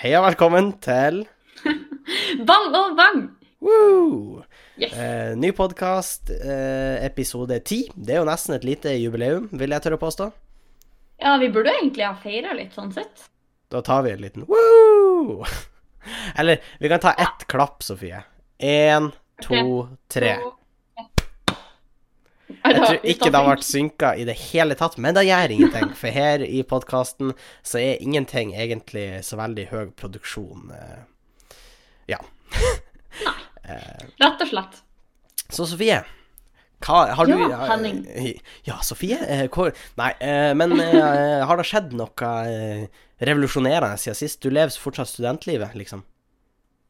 Hei og velkommen til Bang og bang! Woo! Yes. Eh, ny podkast, eh, episode ti. Det er jo nesten et lite jubileum, vil jeg tørre å påstå. Ja, vi burde egentlig ha feira litt, sånn sett. Da tar vi en liten woo! Eller vi kan ta ett klapp, Sofie. Én, to, tre. Så- Jeg tror ikke det har vært synka i det hele tatt, men det gjør ingenting. For her i podkasten så er ingenting egentlig så veldig høy produksjon. Ja. Nei. Rett og slett. Så Sofie, hva har du Ja, Henning. Ja, Sofie? eh, Hvor Nei, eh, men eh, har det skjedd noe eh, revolusjonerende siden sist? Du lever fortsatt studentlivet, liksom?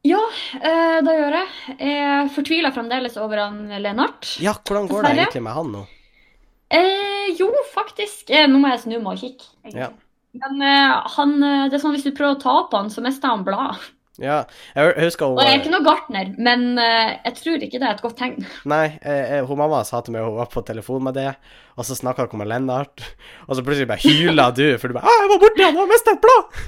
Ja, eh, det gjør jeg. Jeg fortviler fremdeles over han Lennart. Ja, hvordan går det egentlig med han nå? Eh, jo, faktisk. Eh, nå må jeg snu meg og kikke. Ja. Men eh, han, det er sånn hvis du prøver å ta på han, så mister han blad. Ja, jeg jeg husker hun Og jeg er ikke noe gartner, men eh, jeg tror ikke det er et godt tegn. Nei, eh, eh, hun mamma sa til meg hun var på telefon med det, og så snakka hun med Lennart, og så plutselig bare hyla du, for du bare 'Å, jeg var borte han, og mista et blad!'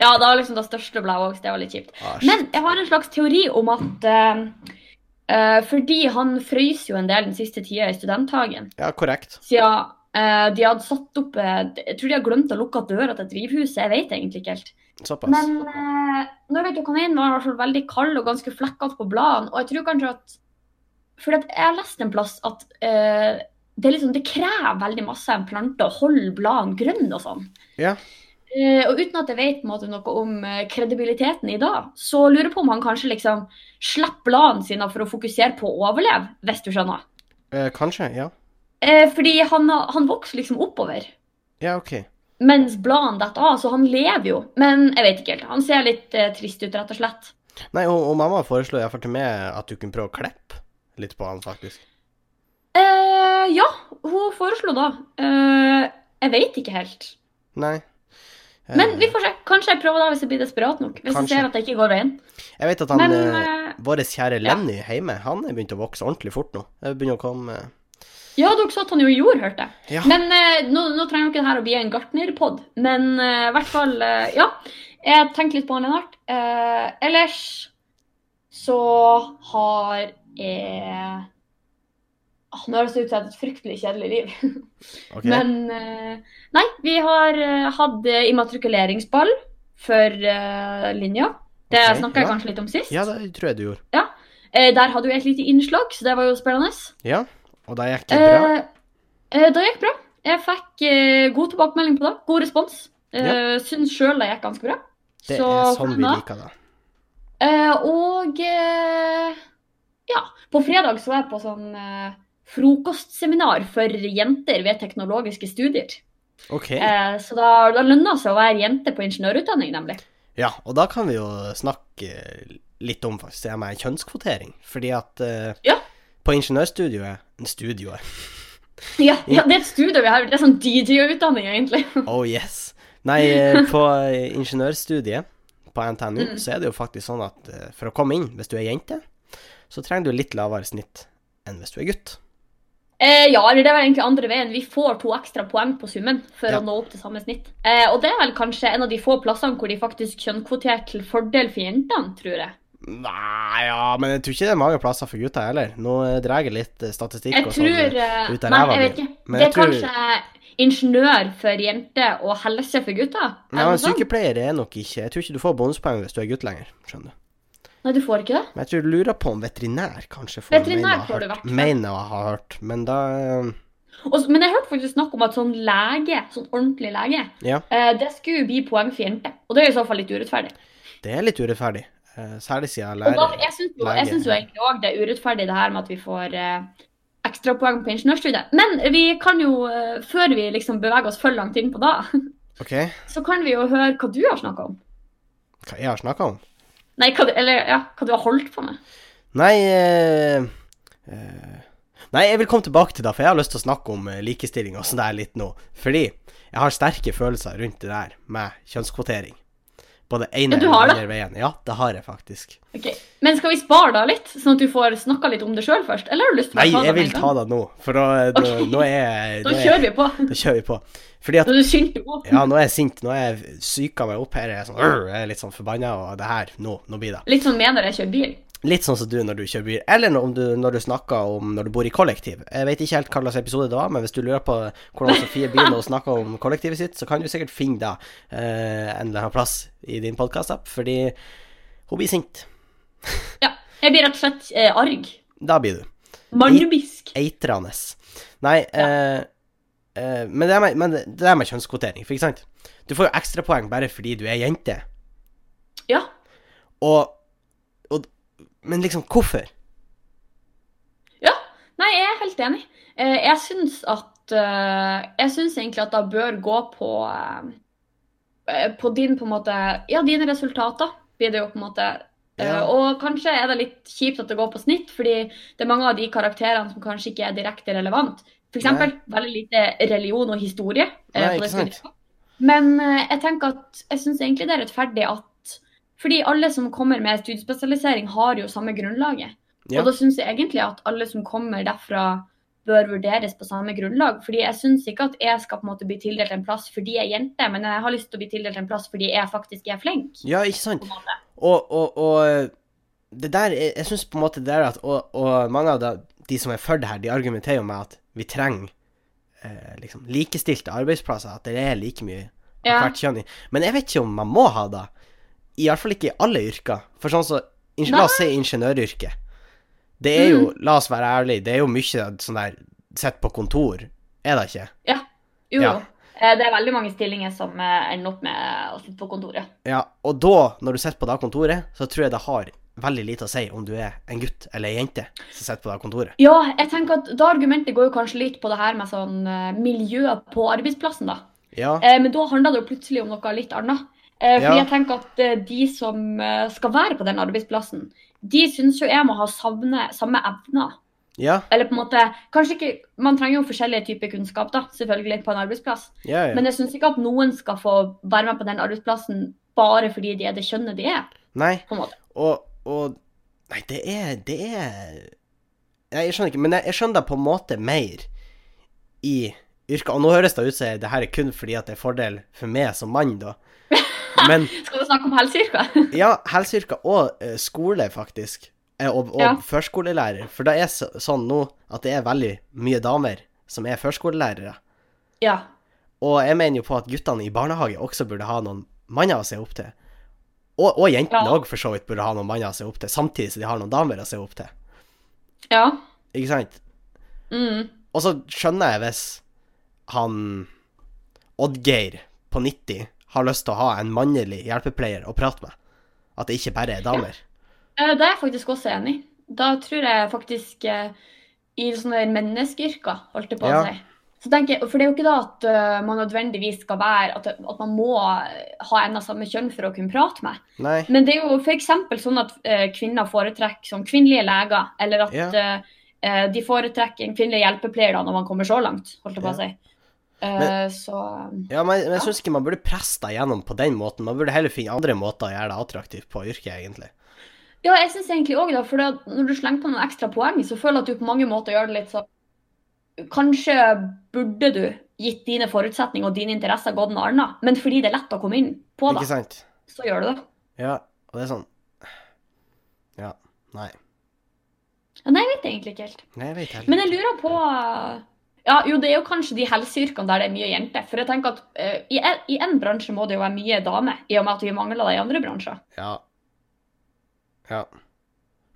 Ja, det var liksom det største bladet òg, så det var litt kjipt. Ah. Men jeg har en slags teori om at uh, fordi han frøys jo en del den siste tida i studenthagen, Ja, korrekt. siden uh, de hadde satt opp uh, Jeg tror de har glemt å lukke døra til drivhuset, jeg vet egentlig ikke helt. Såpass. Men uh, tok han inn, var han i hvert fall veldig kald og ganske flekkete på bladene. Og jeg tror kanskje at For jeg har lest en plass at det, liksom, det krever veldig masse en plante å holde bladene grønne og sånn. Ja. Eh, og uten at jeg vet måte, noe om eh, kredibiliteten i dag, så lurer jeg på om han kanskje liksom slipper bladene sine for å fokusere på å overleve, hvis du skjønner. Eh, kanskje, ja. Eh, fordi han, han vokser liksom oppover, Ja, OK. mens bladene detter av, så han lever jo. Men jeg vet ikke helt. Han ser litt eh, trist ut, rett og slett. Nei, og, og mamma foreslo iallfall til meg at du kunne prøve å klippe litt på han, faktisk. Eh, ja, hun foreslo da. Jeg vet ikke helt. Nei. Eh, Men vi får se. Kanskje jeg prøver da hvis jeg blir desperat nok. Hvis Kanskje. jeg ser at det ikke går veien. Jeg vet at han Men eh, eh, Vår kjære ja. Lenny hjemme, han er begynt å vokse ordentlig fort nå. Det begynner å komme ja, dere sa at han jo gjorde, hørte jeg. Ja. Men eh, nå, nå trenger jo ikke det her å bli en gartnerpod. Men eh, i hvert fall, eh, ja. Jeg tenkte litt på han Lennart. Eh, ellers så har jeg Nå høres det ut som et fryktelig kjedelig liv. Okay. Men eh, nei, vi har eh, hatt eh, immatrikuleringsball for eh, linja. Det okay, snakka jeg ja. kanskje litt om sist. Ja, det tror jeg du gjorde. Ja. der hadde vi et lite innslag, så det var jo spennende. Ja. Og det gikk det bra? Eh, eh, det gikk bra. Jeg fikk eh, god tilbakemelding på det. God respons. Ja. Syns sjøl det gikk ganske bra. Det så er sånn vi liker det. Eh, og eh, ja, på fredag så var jeg på sånn eh, frokostseminar for jenter ved teknologiske studier. OK. Eh, så da, da lønner det seg å være jente på ingeniørutdanning, nemlig. Ja, og da kan vi jo snakke litt om faktisk det med kjønnskvotering. Fordi at eh, Ja. på ingeniørstudioet Studioet. Ja, ja, det er et studio vi har. Det er sånn DJ-utdanning, egentlig. Oh yes. Nei, eh, på eh, ingeniørstudiet på NTNU Mm. så er det jo faktisk sånn at eh, for å komme inn, hvis du er jente, så trenger du litt lavere snitt enn hvis du er gutt. Eh, ja, eller det er vel egentlig andre veien. Vi får to ekstra poeng på summen for Ja. å nå opp til samme snitt. Eh, og det er vel kanskje en av de få plassene hvor de faktisk kjønnkvoterer til fordel for jentene, tror jeg. Nei, ja, men jeg tror ikke det er mange plasser for gutter heller. Nå eh, drar jeg litt eh, statistikk Jeg og sånn. tror eh, ut av ræva mi. Men Det er tror- kanskje ingeniør for jenter og helse for gutter? Er men sykepleier er nok ikke Jeg tror ikke du får bonuspoeng hvis du er gutt lenger, skjønner du. Nei, du får ikke det? Men jeg tror du lurer på om veterinær kanskje får Veterinær mener får du vært. Mener jeg har hørt, men da eh, Og, men jeg hørte faktisk snakk om at sånn lege, sånn ordentlig lege, Ja, eh, det skulle bli poeng for jenter. Og det er i så fall litt urettferdig. det er litt urettferdig. Eh, Særlig siden da, lærer jeg syns jo, jeg synes jo egentlig òg det er urettferdig det her med at vi får eh, ekstrapoeng på ingeniørstudiet. Men vi kan jo, eh, før vi liksom beveger oss for langt inn på da, okay. så kan vi jo høre hva du har snakka om. hva jeg har snakka om? Nei, hva, eller ja, hva du har holdt på med. Nei eh, eh, Nei, jeg vil komme tilbake til det, for jeg har lyst til å snakke om eh, likestilling og sånn der litt nå. Fordi jeg har sterke følelser rundt det der med kjønnskvotering. Både ene Ja, det? andre veien. Ja, det har jeg faktisk. Ok, Men skal vi spare da litt, sånn at du får snakka litt om det sjøl først? Eller har du lyst til å Nei, ta det jeg vil ta det nå, for da, da, Ok. nå er jeg Da er- kjører vi på. Da kjører vi på. Fordi at på. Ja, nå er jeg sint. Nå er jeg syka meg opp her. Jeg er, sånn, jeg er litt sånn forbanna, og det her Nå, nå blir det. Litt sånn med når jeg kjører bil. Litt sånn som du når du kjører bil, eller når, om du, når du snakker om når du bor i kollektiv. Jeg vet ikke helt hva slags episode det var, men hvis du lurer på hvordan Sofie begynner å snakke om kollektivet sitt, så kan du sikkert finne det eh, en eller annen plass i din podkast-app, fordi hun blir sint. Ja. Jeg blir rett og slett eh, arg. Da blir du. Mannebisk. Eitrende. Nei, ja. eh, men, det med, men det det er med kjønnskvotering, for ikke sant? Du får jo ekstrapoeng bare fordi du er jente. Ja. Og Men liksom, hvorfor? Ja. Nei, jeg er helt enig. Eh, jeg syns at eh, Jeg syns egentlig at det bør gå på eh, På din, på en måte Ja, dine resultater blir det jo på en måte. Ja. og kanskje er det litt kjipt at det går på snitt, fordi det er mange av de karakterene som kanskje ikke er direkte relevant. Eksempel veldig lite religion og historie. Nei, ikke sant. Men jeg tenker at jeg syns egentlig det er rettferdig at Fordi alle som kommer med studiespesialisering, har jo samme grunnlaget. Ja. Og da syns jeg egentlig at alle som kommer derfra, bør vurderes på samme grunnlag. Fordi jeg syns ikke at jeg skal på en måte bli tildelt en plass fordi jeg er jente, men jeg har lyst til å bli tildelt en plass fordi jeg faktisk er flink. Ja, ikke sant? Og, og, og det der Jeg, jeg syns på en måte det der at Og, og mange av de, de som er for det her, de argumenterer jo med at vi trenger eh, liksom likestilte arbeidsplasser. At det er like mye av Ja. hvert kjønn i. Men jeg vet ikke om man må ha det. Iallfall ikke i alle yrker. For sånn så La oss si ingeniøryrket. Det er jo, Mm. la oss være ærlige, det er jo mye sånn der Sitt på kontor, er det ikke? Ja. Jo, Ja. Eh, Det er veldig mange stillinger som eh, ender opp med å sitte på kontoret. Ja, og da, når du sitter på det kontoret, så tror jeg det har veldig lite å si om du er en gutt eller ei jente som sitter på det kontoret. Ja, jeg tenker at da argumentet går jo kanskje litt på det her med sånn miljøet miljø på arbeidsplassen, da. Ja, Eh, men da handler det jo plutselig om noe litt annet. Eh, fordi Ja. jeg tenker at eh, de som eh, skal være på den arbeidsplassen, de syns jo jeg må ha savne, samme evner. ja, Eller på en måte Kanskje ikke Man trenger jo forskjellige typer kunnskap, da, selvfølgelig, på en arbeidsplass. ja. ja. Men jeg syns ikke at noen skal få være med på den arbeidsplassen bare fordi de er det kjønnet de er, Nei, på en måte. og, og Nei, det er Det er jeg skjønner ikke, men jeg, jeg skjønner det på en måte mer i yrket. Og nå høres det ut som det her er kun fordi at det er fordel for meg som mann, da. Men Skal vi snakke om helseyrker? ja, helseyrker og uh, skole, faktisk. Eh, og og Ja. førskolelærer. For det er så, sånn nå at det er veldig mye damer som er førskolelærere. ja. Og jeg mener jo på at guttene i barnehage også burde ha noen manner å se opp til. Og, og jentene Ja. for så vidt, burde ha noen manner å se opp til, samtidig som de har noen damer å se opp til. Ja. Ikke sant? Mm. Og så skjønner jeg hvis han Oddgeir på 90 har lyst til å ha en mannlig hjelpepleier å prate med. At det ikke bare er damer. Ja. Det er jeg faktisk også enig i. Da tror jeg faktisk eh, i sånne menneskeyrker, holdt jeg på å si. Så tenker jeg, For det er jo ikke da at eh, man nødvendigvis skal være At, at man må eh, ha en av samme kjønn for å kunne prate med. Nei. Men det er jo f.eks. sånn at eh, kvinner foretrekker som kvinnelige leger, eller at Ja. eh, eh, de foretrekker en kvinnelig hjelpepleier da når man kommer så langt, holdt jeg på å si. Eh, Men- så Ja, men, men jeg syns ikke man burde presse deg gjennom på den måten. Man burde heller finne andre måter å gjøre deg attraktivt på yrket, egentlig. Ja, jeg syns egentlig òg det. For når du slenger på noen ekstra poeng, så føler jeg at du på mange måter gjør det litt sånn Kanskje burde du gitt dine forutsetninger og dine interesser gått noe annet, men fordi det er lett å komme inn på det, sant? så gjør du det. Ja, og det er sånn Ja. Nei. Ja, Nei, jeg vet egentlig ikke helt. Nei, jeg vet heller Men jeg lurer på Ja, jo, det er jo kanskje de helseyrkene der det er mye jenter. For jeg tenker at uh, i, en, i en bransje må det jo være mye dame, i og med at vi mangler det i andre bransjer. Ja. Ja.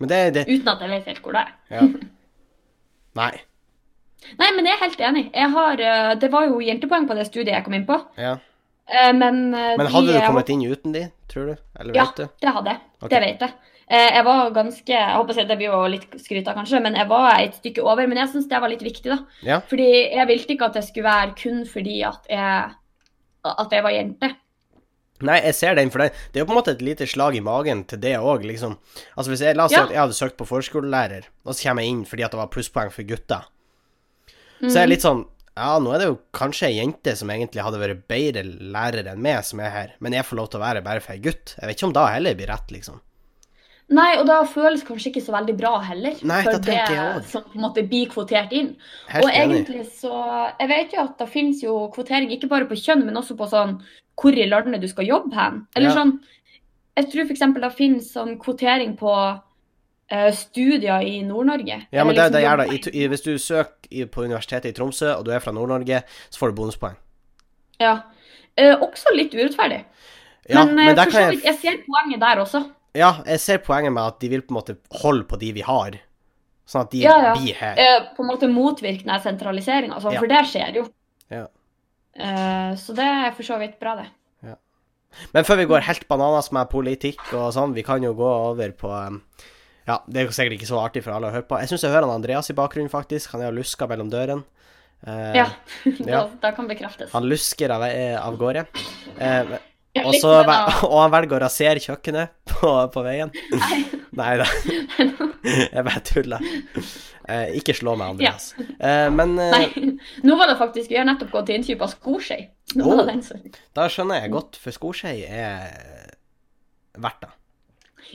Men det, det Uten at jeg vet helt hvor det er. Ja. Nei. Nei, men jeg er helt enig. Jeg har, uh, det var jo jentepoeng på det studiet jeg kom inn på. Ja. Uh, Men, Men de- hadde du kommet inn uten de, tror du? Eller Ja. vet du? Det hadde jeg. Okay. Det vet jeg. Eh, Jeg var ganske Jeg håper at det blir jo litt skryta, kanskje, men jeg var et stykke over. Men jeg syns det var litt viktig, da. Ja. Fordi jeg ville ikke at det skulle være kun fordi at jeg, at jeg var jente. Nei, jeg ser den, for det, det er jo på en måte et lite slag i magen til det òg, liksom. Altså hvis jeg, La oss si Ja. at jeg hadde søkt på førskolelærer, og så kommer jeg inn fordi at det var plusspoeng for gutter. Så jeg er litt sånn Ja, nå er det jo kanskje ei jente som egentlig hadde vært bedre lærer enn meg, som er her, men jeg får lov til å være bare for ei gutt. Jeg vet ikke om da heller blir rett, liksom. Nei, og da føles kanskje ikke så veldig bra heller. Nei, for det, det som på en måte blir kvotert inn. Helt og enig. egentlig så Jeg vet jo at det finnes jo kvotering ikke bare på kjønn, men også på sånn hvor i landet du skal jobbe hen. Eller Ja. sånn Jeg tror f.eks. det finnes sånn kvotering på eh, studier i Nord-Norge. Ja, men det, liksom det gjør det. I, hvis du søker på Universitetet i Tromsø, og du er fra Nord-Norge, så får du bonuspoeng. Ja. Eh, også litt urettferdig. Ja, men men, eh, så jeg jeg ser poenget der også. Ja, jeg ser poenget med at de vil på en måte holde på de vi har, sånn at de Ja, ja. blir her. Eh, på en måte motvirke den sentraliseringa, altså, Ja. for det skjer jo. Ja. Eh, så det er for så vidt bra, det. Men før vi går helt bananas med politikk og sånn, vi kan jo gå over på um, Ja, det er jo sikkert ikke så artig for alle å høre på. Jeg syns jeg hører han Andreas i bakgrunnen, faktisk. Han er og lusker mellom dørene. Eh, Ja, ja. da, da kan bekreftes. Han lusker av, eh, av gårde. Eh, Ja, og, så, og han velger å rasere kjøkkenet på, på veien. Nei da, jeg bare tuller. Eh, ikke slå meg, Andreas. Eh, men eh, Nei, nå var det faktisk Vi har nettopp gått til innkjøp av skoskje. Oh. da skjønner jeg godt, for skoskje er verdt det.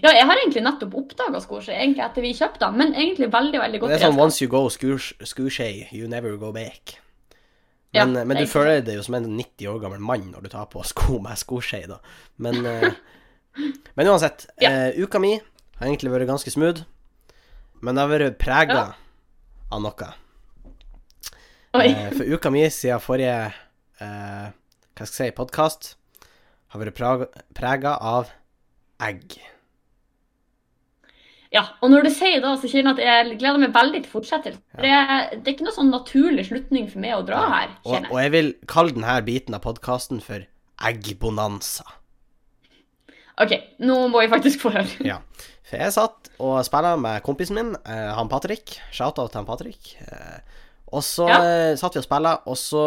Ja, jeg har egentlig nettopp oppdaga skoskje, etter vi kjøpte den, men egentlig veldig, veldig godt Det er sånn once you go skoskje, you never go back. Men, ja, men er du føler deg jo som en 90 år gammel mann når du tar på sko med skoskje, da. Men, eh, men uansett, Ja. Uh, uka mi har egentlig vært ganske smooth, men det har vært prega Ja. av noe. Eh, for uka mi siden forrige uh, hva skal jeg si, podkast har vært prega av egg. Ja, og når du sier det, så kjenner jeg at jeg gleder meg veldig til fortsettelsen. Ja. Det, det er ikke noe sånn naturlig slutning for meg å dra her, Og, og jeg. vil kalle denne biten av podkasten for eggbonanza. OK, nå må jeg faktisk få høre. Ja. For jeg satt og spilla med kompisen min, eh, han Patrick. Shout-out til han Patrick. Eh, og så Ja. eh, satt vi og spilla, og så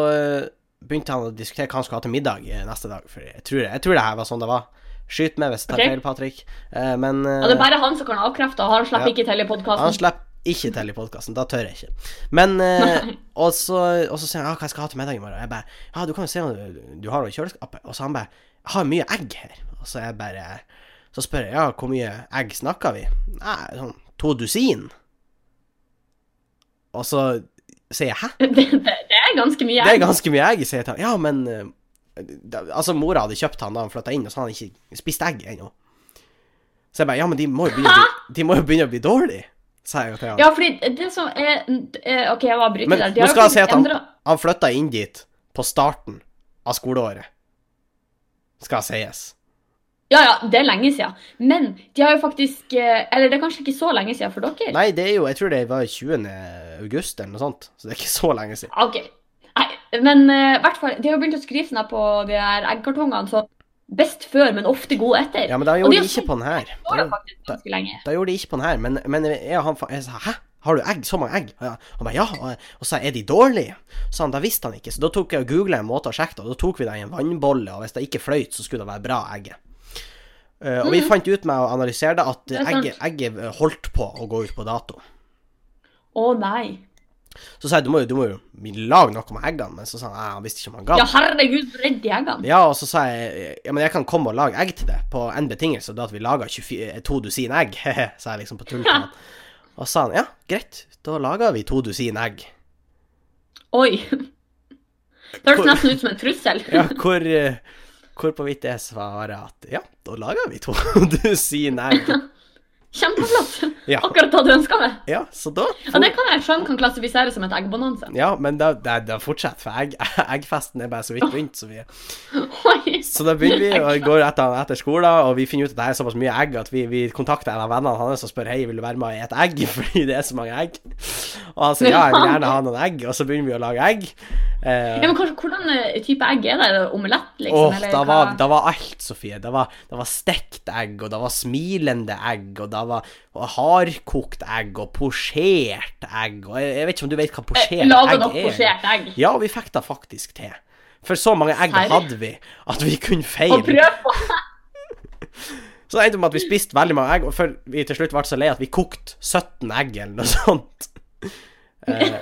begynte han å diskutere hva han skulle ha til middag neste dag. For jeg tror, jeg tror det her var sånn det var. Skyt meg hvis jeg tar okay. feil, Patrick. Uh, men uh, Ja, det er bare han som kan avkrefte, og han slipper Ja. ikke til i han slipper ikke til i podkasten. Da tør jeg ikke. Men uh, og, så, sier han ja, hva jeg skal ha til middag i morgen. Jeg bare ja, du kan jo se om du, du har noe i kjøleskapet. Og så han bare jeg har mye egg her. Og så jeg bare Så spør jeg ja, hvor mye egg snakker vi? Nei, sånn to dusin. Og så sier jeg hæ? Det, det, det er ganske mye. egg. Det er ganske mye egg, sier jeg til ham. Ja, men eh, Altså, mora hadde kjøpt han da han flytta inn, og så hadde han ikke spist egg ennå. Så jeg bare Ja, men de må jo begynne, å bli, de må jo begynne å bli dårlige, sa jeg til han. Ja, fordi det som er eh, OK, jeg var bryter der. De nå skal jeg si at han, endret- han flytta inn dit på starten av skoleåret. Skal sies. Ja, ja, det er lenge siden. Men de har jo faktisk eh, Eller det er kanskje ikke så lenge siden for dere? Nei, det er jo Jeg tror det var 20. august eller noe sånt, så det er ikke så lenge siden. OK. Men eh, i hvert fall, de har jo begynt å skrive sånn på de her eggkartongene sånn best før, men ofte god etter. Ja, men da gjorde de de ikke på den her. Da, Da, da gjorde de ikke på den her, men, men jeg, han, jeg sa hæ? Har du egg? Så mange egg? Og Han bare ja. Og, så sa jeg er de dårlige? Så han da visste han ikke, så da tok jeg og googla en måte å sjekke det, og da tok vi det i en vannbolle, og hvis det ikke fløyt, så skulle det være bra egget. Uh, og vi fant ut med å analysere det at Mm. Det egget, egget holdt på å gå ut på dato. Å nei. Så sa jeg du må jo, du må jo lage noe med eggene, men så sa han han visste ikke om han ga. Ja, herregud, så redd de eggene. Ja, og så sa jeg ja, men jeg kan komme og lage egg til det, på en betingelse, da at vi lager 24, to dusin egg, sa jeg liksom på tull til han. Og så sa han ja, greit, da lager vi to dusin egg. Oi. Det hørtes nesten ut som en trussel. Ja, hvor, eh, hvor på vidt jeg svarer at ja, da lager vi to dusin egg. Kjempeflott. Ja. Akkurat det du ønska meg. Ja, så da Ja, det kan jeg skjønne kan klassifiseres som et eggbonanza. Ja, men det, det, det fortsetter, for egg, eggfesten er bare så vidt begynt. Så, vi, så da begynner vi, og går etter, etter skolen, og vi finner ut at det er såpass mye egg at vi, vi kontakter en av vennene hans og spør hei, vil du være med og et egg, fordi det er så mange egg. Og han sier ja, jeg vil gjerne ha noen egg, og så begynner vi å lage egg. Eh, Ja, men kanskje, Hvordan eh, type egg er det? Er det Omelett, liksom? Åh, eller hva? var, det var alt, Sofie. Det var, det var stekt egg, og det var smilende egg, og det var hardkokt egg, og posjert egg, og jeg, jeg vet ikke om du vet hva posjert Eh, Laga egg nok er? posjert egg. Ja, vi fikk det faktisk til. For så mange egg Herre. hadde vi at vi kunne Og prøve. prøv på Så det endte med at vi spiste veldig mange egg, og før vi til slutt ble så lei at vi kokte 17 egg eller noe sånt. Eh,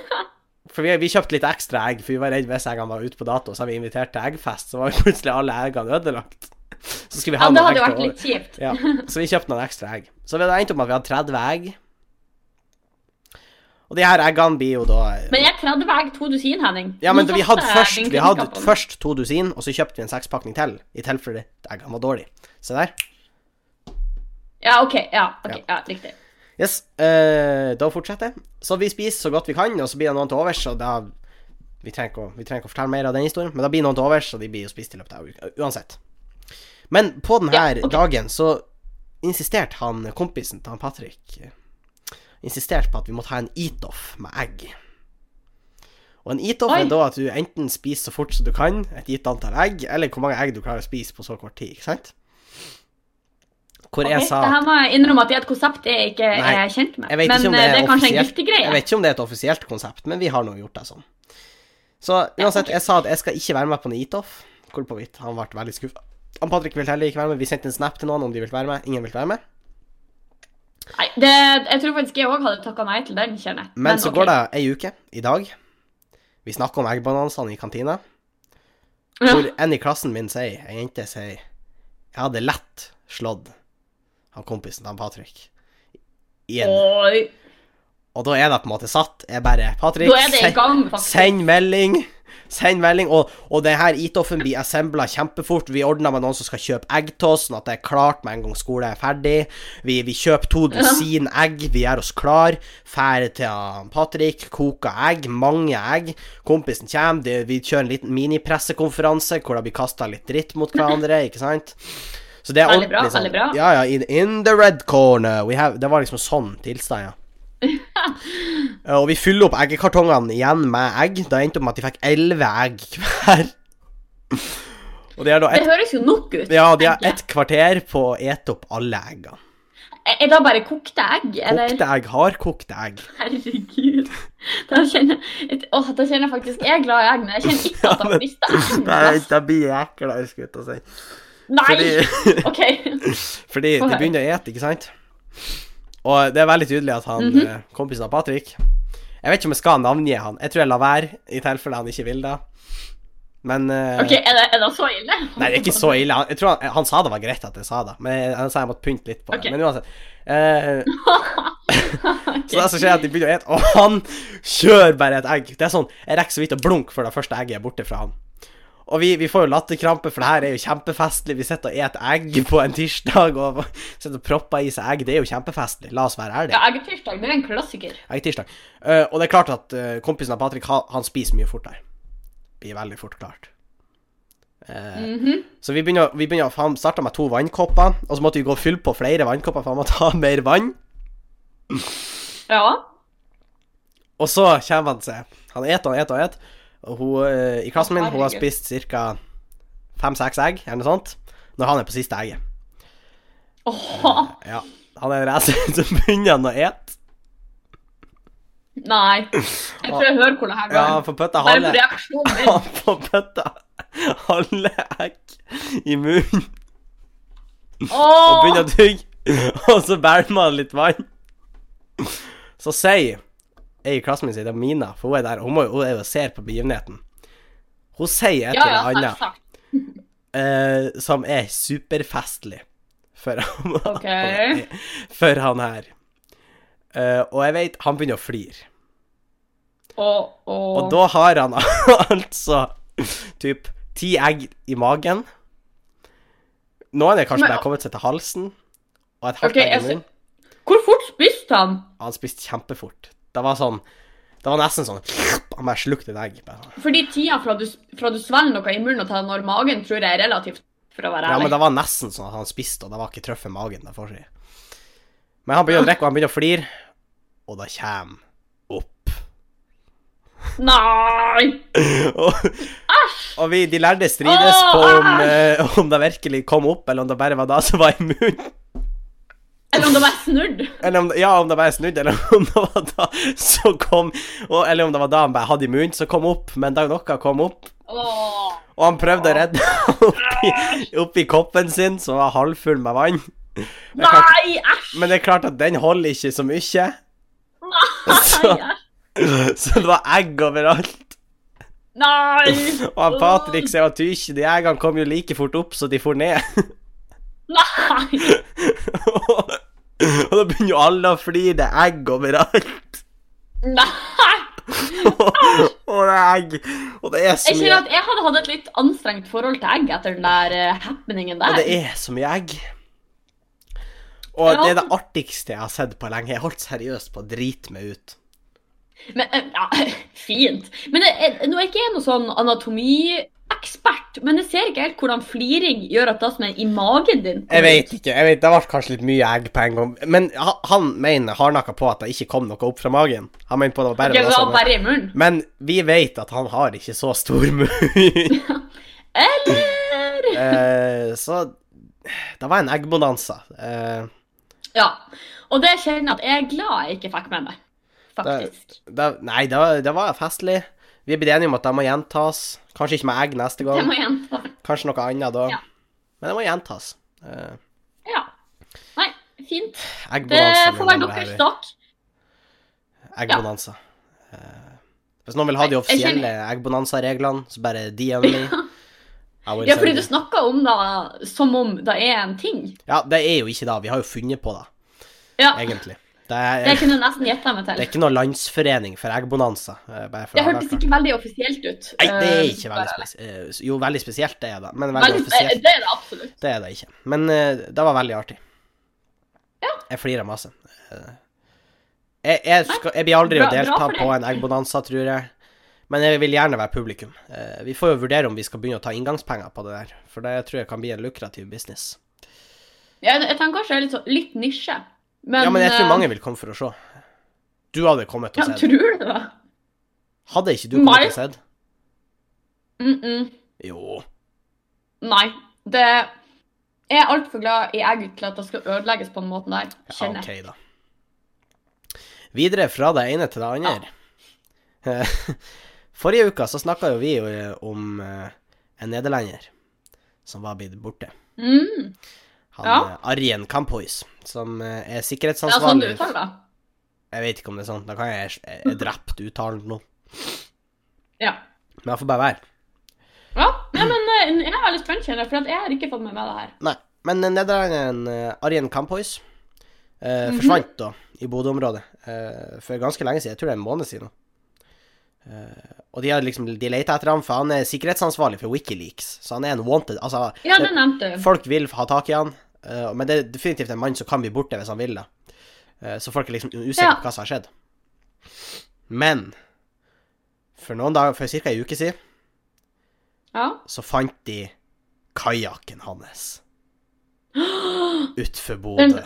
For vi, vi kjøpte litt ekstra egg, for vi var redd hvis eggene var ute på dato. Så har vi invitert til eggfest, så var plutselig alle eggene ødelagt. Så skulle vi ha Ja, det hadde vært litt kjipt. Ja, så vi kjøpte noen ekstra egg. Så vi hadde endt opp med at vi hadde 30 egg. Og de her eggene blir jo da Men er 30 egg to dusin, Henning? Ja, men vi hadde først, vi hadde først to dusin, og så kjøpte vi en sekspakning til, i tilfelle eggene var dårlige. Se der. Ja, OK. Ja, okay. ja, riktig. Yes, Uh, da fortsetter jeg. Så vi spiser så godt vi kan, og så blir det noen til overs, og da vi trenger, ikke å, vi trenger ikke å fortelle mer av den historien, men da blir noen til overs, og de blir jo spist i løpet av uka, uansett. Men på denne Ja, okay. dagen så insisterte han kompisen til han Patrick Insisterte på at vi måtte ha en eat-off med egg. Og en eat-off er da at du enten spiser så fort som du kan, et gitt antall egg, eller hvor mange egg du klarer å spise på så kort tid, ikke sant? Hvor okay, jeg sa Det her må jeg innrømme at det er et konsept jeg ikke Nei, er kjent med. Men om eh, det er, det er kanskje en giftig greie. Jeg vet ikke om det er et offisielt konsept, men vi har nå gjort det sånn. Så uansett, jeg sa at jeg skal ikke være med på en eat-off. Hvorpå han ble veldig skuffa. Han Patrick ville heller ikke være med. Vi sendte en snap til noen om de ville være med. Ingen ville være med. Nei, det, jeg tror faktisk jeg òg hadde takka nei til den, kjenner jeg. Men, så okay. går det ei uke, i dag. Vi snakker om eggbanansene i kantina. Ja. Hvor en i klassen min sier, ei jente sier Jeg hadde lett slått han kompisen til han Patrick. I en, Oi. og da er det på en måte satt. Jeg bare Patrick, send-. Send melding! Send melding. Og, og det her eat-offen blir assembla kjempefort. Vi ordner med noen som skal kjøpe egg til oss, sånn at det er klart med en gang skole er ferdig. Vi, vi kjøper to dusin egg. Vi gjør oss klar. Drar til Patrick. Koker egg. Mange egg. Kompisen kommer. Det, vi kjører en liten minipressekonferanse hvor det blir kasta litt dritt mot hverandre, ikke sant? Så det er ordentlig sånn. Ja, ja. In, in the red corner. We have, det var liksom sånn tilstand, ja. Og vi fyller opp eggekartongene igjen med egg. Da endte det med at de fikk elleve egg hver. De da Det høres jo nok ut. ja, de har et ett kvarter på å ete opp alle eggene. Er det bare kokte egg, eller? Kokte egg, hardkokte egg. Herregud. Da kjenner, jeg- da kjenner jeg faktisk Jeg er glad i egg, men jeg kjenner ikke at jeg har lyst til egg. Nei, da det blir eklere, skulle jeg til å si. Nei! Fordi, OK. fordi de begynner å ete, ikke sant? Og det er veldig tydelig at han mm -hmm. kompisen av Patrick Jeg vet ikke om jeg skal navngi han. Jeg tror jeg lar være, i tilfelle han ikke vil det. Men eh, ok, Er det, er det så ille? Nei, det er ikke så ille. Han, jeg tror han, han sa det var greit at jeg sa det, men han sa jeg måtte pynte litt på det. Ok. Men uansett. Eh, Så det som skjer, er at de begynner å ete, og han kjører bare et egg. Det er sånn, Jeg rekker så vidt å blunke før det første egget er borte fra han. Og vi, vi får jo latterkrampe, for det her er jo kjempefestlig. Vi sitter og spiser egg på en tirsdag og sitter og propper i seg egg. Det er jo kjempefestlig. La oss være ærlige. Ja, Eggetirsdag det er en klassiker. Eggetirsdag. Uh, og det er klart at uh, kompisen av Patrick, han, han spiser mye fortere. Blir veldig fort klart. Uh, mm -hmm. Så vi begynner, vi begynner Han starta med to vannkopper, og så måtte vi gå og fylle på flere vannkopper, for han måtte ha mer vann. Ja. Og så kommer han seg. Han eter og eter og eter. Og hun eh, i klassen min hun har spist ca. fem-seks egg, eller noe sånt, når han er på siste egget. Åh, Ja. Han er en racer, så begynner han å ete. nei. Jeg tror jeg hører hvor det her Ja, går. han får pøtta halve. Han får pøtta halve egg i munnen og begynner å tygge. Og så bærer man litt vann. Så sier ei i klassen min, det er Mina, for hun er der, hun, må, hun er jo og ser på begivenheten. Hun sier et eller annet eh, som er superfestlig for, han- Ok. for han her. Uh, og jeg vet Han begynner å flire. Og, og, Og da har han altså typ ti egg i magen. Noen er kanskje bare kommet seg til halsen. Og et halvt okay, egg i munnen. Hvor fort spiste han? Han spiste kjempefort. Det var sånn Det var nesten sånn Han bare slukte et egg. Bare. Fordi tida fra du, fra du svelger noe i munnen og til når magen tror jeg er relativt, for å være Ja, men det var nesten sånn at han spiste, og det var ikke trøff magen. Det får si. Men han begynner å drikke, og han begynner å flire, og det kommer opp. Nei! og, og vi, de lærde strides Åh, på om, eh, om det virkelig kom opp, eller om det bare var det som var i munnen. Eller om det var snudd. Eller om, ja, om det var snudd, eller om det var da så kom og, Eller om det var da han bare hadde i munnen så kom opp, men da noe kom opp, Åh. og han prøvde å redde oppi, oppi koppen sin, som var halvfull med vann. Nei, æsj! Men det er klart at den holder ikke så mye. Nei, Så-. Så det var egg overalt. Nei! Og han Patrick ser at ikke, de eggene kom jo like fort opp så de for ned. Nei! og da begynner jo alle å flire. Det er egg overalt. Nei! og det er egg. Og det er så Jeg mye at jeg hadde hatt et litt anstrengt forhold til egg etter den der happeningen happeningen Og det er så mye egg. Og Ja. det er det artigste jeg har sett på lenge. Jeg har holdt seriøst på å drite meg ut. Men, eh, ja, fint. Men det, er- nå er ikke jeg noe sånn anatomiekspert, men jeg ser ikke helt hvordan fliring gjør at det som er i magen din Jeg vet ikke. jeg vet, Det ble kanskje litt mye egg på en gang. Men han mener hardnakka på at det ikke kom noe opp fra magen. Han mener på det var bare Det det var bare i munnen. Men vi vet at han har ikke så stor munn. Eller Eh, så det var en eggbonanza. Eh, Ja. Og det kjenner jeg at jeg er glad jeg ikke fikk med meg. Faktisk. det, nei, det var, det var festlig. Vi er blitt enige om at det må gjentas. Kanskje ikke med egg neste Det gang. må gjentas. Kanskje noe annet da. Ja. Men det må gjentas. Uh. Ja. Nei, fint. Det får være deres sak. Eggbonanza. Eh, hvis noen vil ha de offisielle eggbonanza-reglene, så bare DM me. Ja, fordi du snakker om det som om det er en ting. Ja, det er jo ikke det. Vi har jo funnet på det, Ja, egentlig. Det er, det kunne nesten gjetta meg det er ikke noe landsforening for eggbonanza. eh, Det hørtes ikke veldig offisielt ut. Nei, det er eh, ikke veldig spesielt. Jo, veldig spesielt det er det, men veldig Veldig, offisielt det er det absolutt. det er det ikke. Men uh, det var veldig artig. Ja. Jeg flirer masse. Eh, jeg, jeg, skal, jeg blir aldri Bra- å delta på en eggbonanza, tror jeg. Men jeg vil gjerne være publikum. Eh, vi får jo vurdere om vi skal begynne å ta inngangspenger på det der, for det tror jeg kan bli en lukrativ business. Jeg, jeg tenker kanskje det er litt, så, litt nisje. Men, ja, men jeg tror eh, mange vil komme for å se. Du hadde kommet og ja, å se det. Tror du det? Hadde ikke du kommet Nei. sett? Mm -mm. Jo. Nei. Det Jeg er altfor glad i egg til at det skal ødelegges på den måten der. Kjenner jeg. ok, da. Videre fra det ene til det andre. Forrige uke så snakka jo vi eh, om eh, en nederlender som var blitt borte. Mm. Han Ja. eh, Arjen Kampois, som er sikkerhetsansvarlig Det er sånn du uttaler det? Jeg vet ikke om det er sånn. Da kan jeg jeg er drept uttalen nå. Ja. Men jeg får bare være. Ja, ja men eh, jeg er veldig spent, kjenner for jeg har ikke fått med meg det her. Nei. Men eh, nederlenderen eh, Arjen Kampois eh, Mhm. forsvant da i Bodø-området eh, for ganske lenge siden. Jeg tror det er en måned siden. Eh, og de, har liksom, de leter etter ham, for han er sikkerhetsansvarlig for Wikileaks. Så han er en wanted. Altså, Ja, det- folk vil ha tak i han, eh, men det er definitivt en mann som kan bli borte hvis han vil det. Eh, så folk er liksom usikre på hva som har skjedd. Men for noen dager, for ca. ei uke siden, Ja. så fant de kajakken hans utfor Bodø. Den-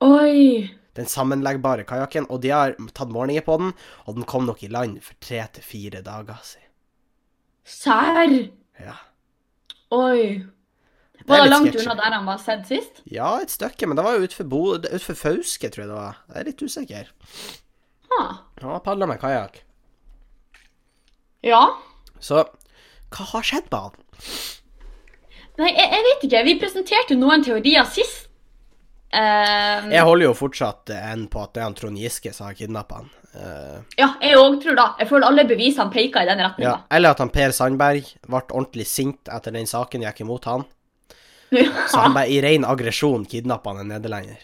Oi. Den sammenleggbare kajakken, og de har tatt målinger på den, og den kom nok i land for tre til fire dager siden. Serr? Ja. Oi. Var det langt sketchy. unna der han var sett sist? ja, et stykke, men det var jo Bo- utfor Fauske, tror jeg det var. Jeg er litt usikker. Ha. Han padla med kajakk. Ja. Så hva har skjedd med han? Nei, jeg, jeg vet ikke. Vi presenterte jo noen teorier sist. Eh, Jeg holder jo fortsatt en på at det er han Trond Giske som har kidnappa han. Uh, Ja, jeg òg tror det. Jeg føler alle bevisene peker i den ja. retninga. Eller at han Per Sandberg ble ordentlig sint etter den saken gikk imot han. Ja. Så han bare i ren aggresjon kidnappa han en nederlender.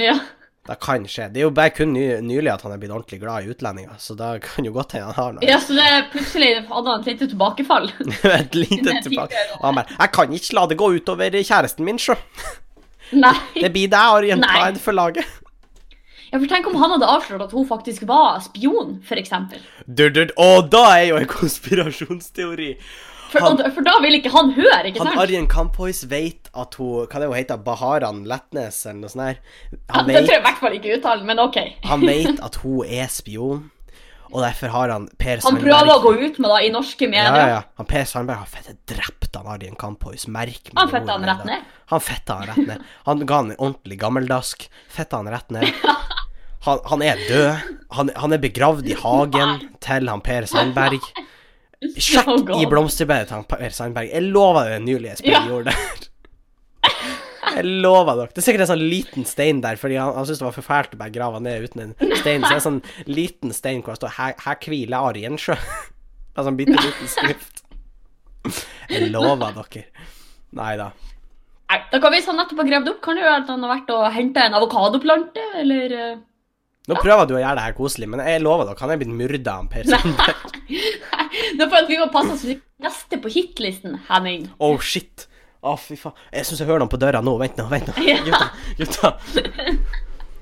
ja. Det kan skje. Det er jo bare kun ny, nylig at han er blitt ordentlig glad i utlendinger, så da kan jo godt hende han har noe. ja, så det plutselig hadde han et lite tilbakefall. Et lite tilbakefall. Og han bare 'Jeg kan ikke la det gå utover kjæresten min, sjø'. Nei. Det blir deg, Arjen. En for laget. Ja, for Tenk om han hadde avslørt at hun faktisk var spion, f.eks. Og da er jo en konspirasjonsteori. For, Han- for da vil ikke han høre, ikke Han sant? Arjen Kampois vet at hun Hva det hun heter Baharan Letnes, eller noe sånt her. Ja, Han det tror jeg i hvert fall ikke uttalen, men OK. han vet at hun er spion, og derfor har han Per Sandberg Han prøver å gå ut med det i norske Ja, medier. ja, ja. Han Per Sandberg har fette drept han Arjen Kampois. Merk meg Han fetta han rett ned. Han fetta han rett ned. Han ga han en ordentlig gammeldask. Fetta han rett ned. Han, han er død. Han, han er begravd i hagen til han Per Sandberg. Sjekk i blomsterbedet til Per Sandberg. Jeg lover deg en nylig spillet Ja. gjorde der. Jeg lover dere. Det er sikkert en sånn liten stein der, fordi han, han syntes det var forferdelig å bare grave ned uten en stein. Så det er en sånn liten stein hvor det står 'Her, her hviler Arjensjø'. Altså er sånn bitte liten skrift. Jeg lover dere. Nei da. Kan Hvis han nettopp har gravd opp, kan det jo være at han har vært og henta en avokadoplante, eller eh, Nå prøver du å gjøre det her koselig, men jeg lover dere, han er blitt myrda av Per Sandberg. Det får vi passe oss neste på hitlisten, Henning. Oh, shit. Å, fy faen. Jeg syns jeg hører noen på døra nå. Vent nå, vent nå. Ja. Gutta. gutta.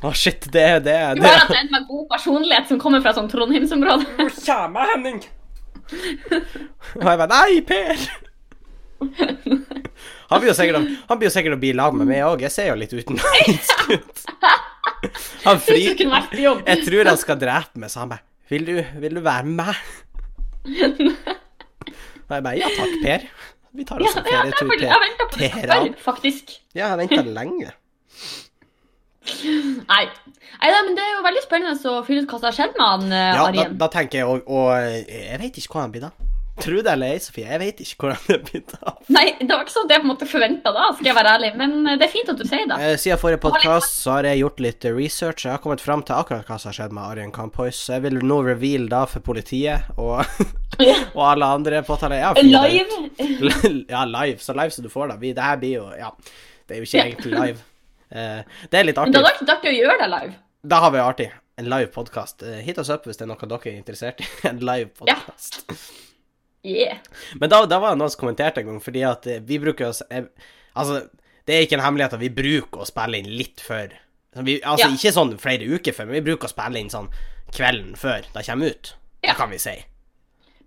Å, shit. Det er det. Du det. har hatt en med god personlighet som kommer fra sånn Trondheimsområde. Hvor kommer Henning? Og jeg bare Nei, Per! Han blir jo sikkert, han blir jo sikkert å bli lag med meg òg. Jeg ser jo litt utenlandsk ut. Han Du fri... Jeg tror han skal drepe meg, så han bare Vil du, vil du være med meg? Og jeg bare Ja takk, Per. Vi tar oss en ja, er ferietur til Teheran. faktisk. Ja, jeg venta lenge. Nei. Nei, da, men det er jo veldig spennende å finne ut hva har skjedd med han eh, Ja, da, Arjen. da tenker jeg og, og Jeg vet ikke hvor han blir da. Trude eller ei, Sofie. Jeg vet ikke hvordan det begynte. Nei, det var ikke sånn at jeg på en måte forventa da, skal jeg være ærlig. Men eh, det er fint at du sier det. Eh, Siden forrige podkast så har jeg gjort litt research. Jeg har kommet fram til akkurat hva som har skjedd med Arjen Kampois. Så jeg vil nå reveal da for politiet og, og alle andre påtaler. Ja, Live. ja, live. Så live som du får, da. Vi, det her blir jo Ja, det er jo ikke egentlig live. Eh, det er litt artig. Men det vært artig å gjøre det live. Da har vi artig. En live podkast. Hit oss opp hvis det er noe dere er interessert i. En live podkast. Yeah. Men da, da var det noen som kommenterte en gang, fordi at eh, vi bruker oss eh, Altså, det er ikke en hemmelighet at vi bruker å spille inn litt før. Vi, altså, Ja. ikke sånn flere uker før, men vi bruker å spille inn sånn kvelden før det kommer ut. Ja. Det kan vi si.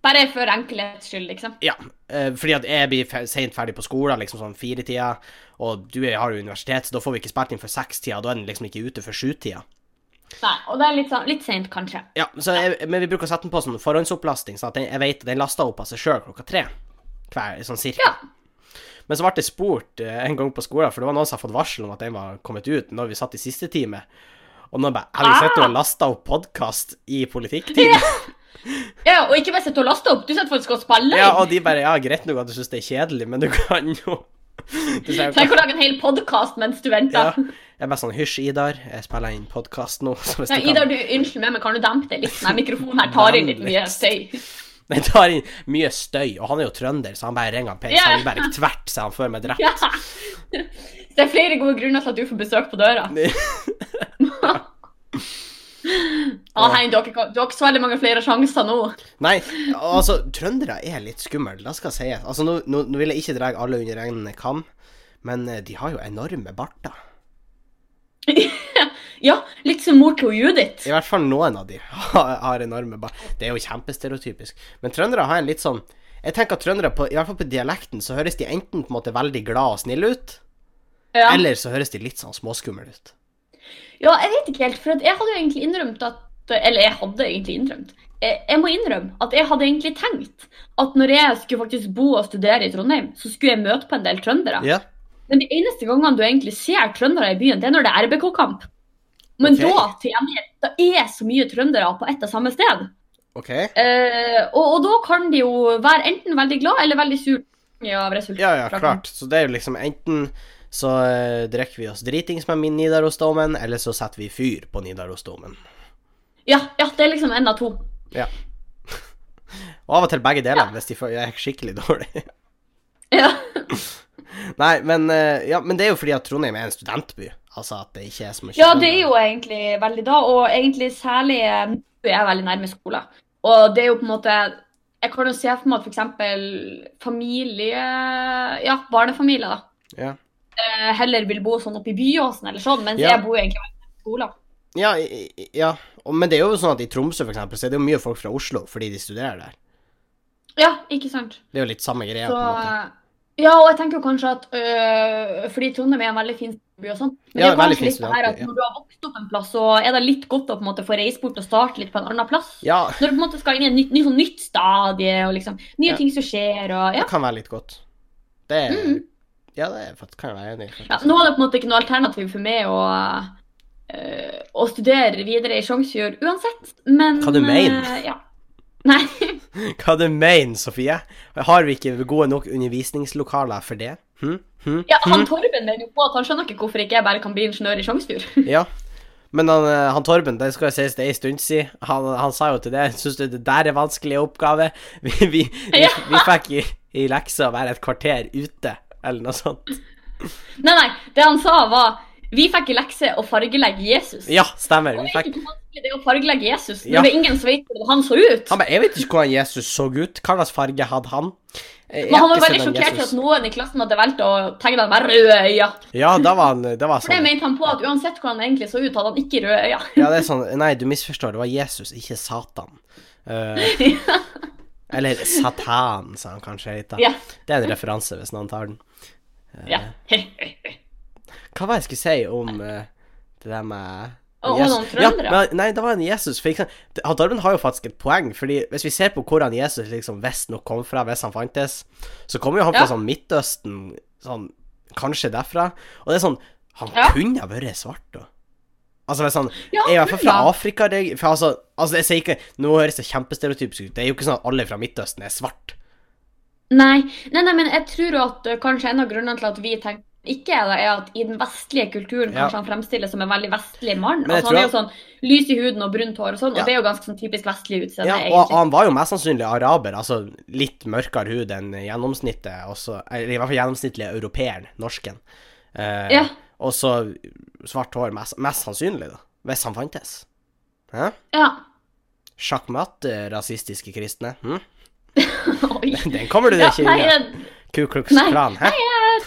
Bare for enkelhets skyld, liksom. Ja, eh, fordi at jeg blir seint sent ferdig på skolen, liksom sånn firetida, og du har jo universitet, så da får vi ikke spilt inn før sekstida, da er den liksom ikke ute før sjutida. Nei, og det er litt, sånn, litt sent, kanskje. Ja, så jeg, men vi bruker å sette den på sånn forhåndsopplasting, sånn at jeg, jeg vet den laster opp av seg sjøl klokka tre. Hver, sånn cirka. Ja. Men så ble det spurt eh, en gang på skolen, for det var noen som hadde fått varsel om at den var kommet ut når vi satt i siste time. Og nå bare Har vi sett Ah. og lasta opp podkast i politikktime? Ja, og ikke bare sett og laste opp, du satt faktisk og spiller. Ja, og de bare Ja, greit nok at du syns det er kjedelig, men du kan jo du Tenk å lage en hel podkast mens du venter. ja. Jeg er bare sånn Hysj, Idar. Jeg spiller inn podkast nå. Så hvis Ja, du kan Idar, du, unnskyld meg, men kan du dempe det litt? Nei, mikrofonen her tar inn litt mye støy. Den tar inn mye støy, og han er jo trønder, så han bare ringer han Per Ja. Sandberg tvert, så han får meg drept. Yeah. Det er flere gode grunner til at du får besøk på døra. Ah, hei, ikke, du har ikke så veldig mange flere sjanser nå. Nei, altså, trøndere er litt skumle, det skal sies. Altså, nå, nå, nå vil jeg ikke dra alle under en kam, men eh, de har jo enorme barter. Ja, litt som mor til Judith. I hvert fall noen av de har, enorme barn. Det er jo kjempestereotypisk. Men trøndere har en litt sånn Jeg tenker at trøndere, på, i hvert fall på dialekten, så høres de enten på en måte veldig glad og snille ut, Ja. eller så høres de litt sånn småskumle ut. ja, jeg vet ikke helt, for jeg hadde jo egentlig innrømt at Eller jeg hadde egentlig innrømt. Jeg, jeg må innrømme at jeg hadde egentlig tenkt at når jeg skulle faktisk bo og studere i Trondheim, så skulle jeg møte på en del trøndere. Ja. Men de eneste gangene du egentlig ser trøndere i byen, det er når det er RBK-kamp. Men okay. da til gjengjeld, da er så mye trøndere på ett og samme sted. OK? Eh, og, og da kan de jo være enten veldig glad eller veldig sur av resultatet. Ja, ja, klart. Så det er jo liksom enten så eh, drikker vi oss dritings med Nidarosdomen, eller så setter vi fyr på Nidarosdomen. Ja, ja, det er liksom en av to. Ja. Og av og til begge deler, hvis de er skikkelig dårlige. Ja. Nei, men, eh, ja, men det er jo fordi at Trondheim er en studentby. Altså at det ikke er så mye ja, det er jo egentlig veldig da, og egentlig særlig eh, nå er jeg veldig nærme skolen. Og det er jo på en måte Jeg kan jo se for meg at f.eks. familie Ja, barnefamilier da, Ja, eh, heller vil bo sånn oppe i Byåsen eller sånn, mens Ja. jeg bor jo egentlig veldig nærme skolen. ja, ja. Men det er jo sånn at i Tromsø for eksempel, så er det jo mye folk fra Oslo fordi de studerer der. Ja, ikke sant? Det er jo litt samme greia. Så, på en måte. Ja, og jeg tenker jo kanskje at øh, Fordi Trondheim er en veldig fin by og sånn. Men Ja, det er kanskje litt det her at når du har vokst opp en plass, så er det litt godt å på en måte få reise bort og starte litt på en annen plass. Ja, Når du på en måte skal inn i et nytt, nytt, sånn nytt stadie, og liksom nye Ja. ting som skjer, og ja. det kan være litt godt. Det er, mm. Ja, det er, faktisk- kan jeg være enig i. ja. Nå er det på en måte ikke noe alternativ for meg å, øh, å studere videre i Sjongsfjord uansett, men Hva du mener? øh, ja. Nei. Hva du mener, Sofie? Har vi ikke gode nok undervisningslokaler for det? Hm? Hm? Ja, han Torben mener jo på at han skjønner ikke hvorfor ikke jeg bare kan bli ingeniør i Sjongsfjord. Ja. Men han, eh, han Torben, det skal sies det er en stund siden, han, han sa jo til det Syns du det der er vanskelig oppgave? Vi, vi, vi, vi fikk i, i leksa å være et kvarter ute, eller noe sånt. Nei, nei, det han sa var Vi fikk i lekse å fargelegge Jesus. Ja, stemmer. Vi fikk det er å fargelegge Jesus Ja. det er ingen som vet hvordan han så ut. Han Jeg vet ikke hvordan Jesus så ut. Hva slags farge hadde han? Jeg Men han var veldig sjokkert Jesus. at noen i klassen hadde valgt å tegne ham med røde øyne. Ja, da var han Det var For det sånn. mente han på at uansett hvordan han egentlig så ut, hadde han ikke røde øyne. Ja, det er sånn Nei, du misforstår. Det var Jesus, ikke Satan. Eh, eller Satan, sa han kanskje da. Ja. Det er en referanse, hvis noen tar den. ja. Hva var det jeg skulle si om eh, det der med og Jesus? noen trøndere? Ja, men, nei, det var en Jesus. For ikke sant, det- han Torben har jo faktisk et poeng. Fordi hvis vi ser på hvor han Jesus liksom visstnok kom fra, hvis han fantes, så kommer jo han fra Ja. sånn Midtøsten, sånn Kanskje derfra. Og det er sånn Han Ja. kunne ha vært svart, da. Altså hvis han Ja, er i hvert fall fra ja. Afrika det- for altså, altså, jeg sier ikke Nå høres det kjempestereotypisk ut. Det er jo ikke sånn at alle fra Midtøsten er svart. Nei, nei, nei, men jeg tror jo at uh, kanskje en av grunnene til at vi tenker ikke er det, er at i den vestlige kulturen Ja. kanskje han fremstilles som en veldig vestlig mann. Altså, han er jo sånn lys i huden og brunt hår og sånn, Ja. og det er jo ganske sånn typisk vestlig utseende, Ja, og, og egentlig. han var jo mest sannsynlig araber, altså litt mørkere hud enn gjennomsnittet, også, eller i hvert fall gjennomsnittlig europeeren, norsken. Eh, Ja. Og så svart hår, mest, mest sannsynlig, da. Hvis han fantes. Hæ? Ja. Sjakkmatt, eh, rasistiske kristne. Hm? Den kommer du deg ikke nei, unna. Ku Klux Klan, hæ? jeg,